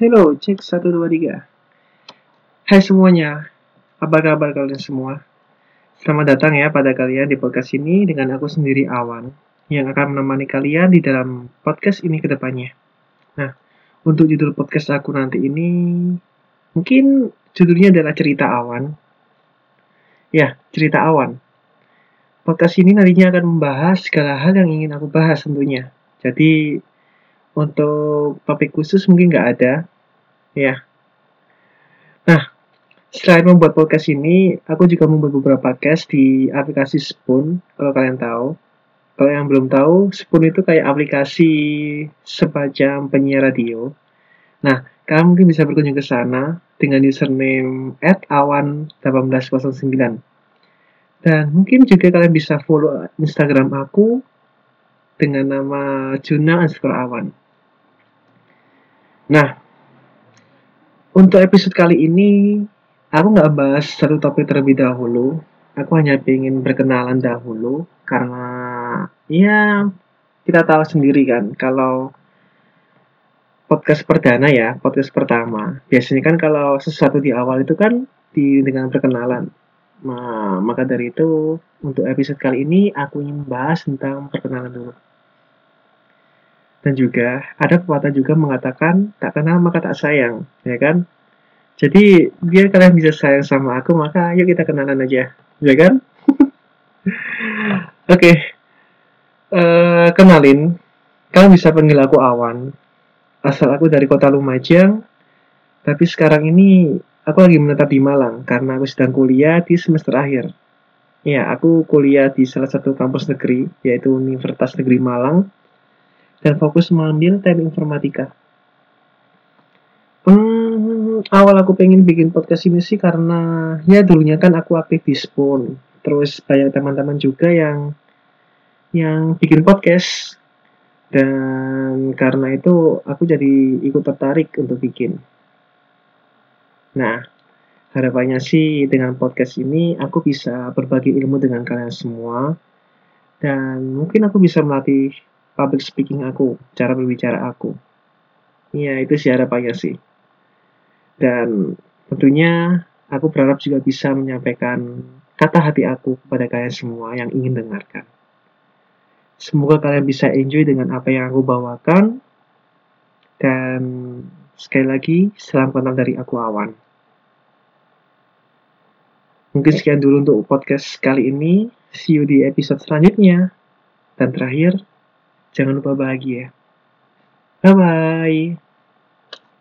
Hello, cek 1, 2, 3. Hai semuanya, apa kabar kalian semua? Selamat datang ya pada kalian di podcast ini dengan aku sendiri Awan, yang akan menemani kalian di dalam podcast ini ke depannya. Nah, untuk judul podcast aku nanti ini, mungkin judulnya adalah Cerita Awan. Ya, Cerita Awan. Podcast ini nantinya akan membahas segala hal yang ingin aku bahas tentunya. Jadi, untuk topik khusus mungkin nggak ada, ya. Nah, selain membuat podcast ini, aku juga membuat beberapa podcast di aplikasi Spoon, kalau kalian tahu. Kalau yang belum tahu, Spoon itu kayak aplikasi semacam penyiar radio. Nah, kalian mungkin bisa berkunjung ke sana dengan username @awan1809. Dan mungkin juga kalian bisa follow Instagram aku dengan nama Juna Awan. Nah, untuk episode kali ini, aku nggak bahas satu topik terlebih dahulu. Aku hanya ingin berkenalan dahulu, karena ya kita tahu sendiri kan, kalau podcast perdana ya, podcast pertama. Biasanya kan kalau sesuatu di awal itu kan di dengan perkenalan. Nah, maka dari itu, untuk episode kali ini aku ingin membahas tentang perkenalan dulu. Dan juga ada pepatah juga mengatakan tak kenal maka tak sayang, ya kan? Jadi biar kalian bisa sayang sama aku maka ayo kita kenalan aja, ya kan? Oke, okay. uh, eh, kenalin, kalian bisa panggil aku Awan. Asal aku dari kota Lumajang, tapi sekarang ini aku lagi menetap di Malang karena aku sedang kuliah di semester akhir. Ya, aku kuliah di salah satu kampus negeri, yaitu Universitas Negeri Malang, dan fokus mengambil teknik informatika. Hmm, awal aku pengen bikin podcast ini sih karena ya dulunya kan aku aktif di Spoon. Terus banyak teman-teman juga yang yang bikin podcast dan karena itu aku jadi ikut tertarik untuk bikin. Nah, harapannya sih dengan podcast ini aku bisa berbagi ilmu dengan kalian semua dan mungkin aku bisa melatih public speaking aku, cara berbicara aku. Iya, itu sih harapannya sih. Dan tentunya aku berharap juga bisa menyampaikan kata hati aku kepada kalian semua yang ingin dengarkan. Semoga kalian bisa enjoy dengan apa yang aku bawakan. Dan sekali lagi, salam kenal dari aku Awan. Mungkin sekian dulu untuk podcast kali ini. See you di episode selanjutnya. Dan terakhir, Jangan lupa bahagia. Bye bye.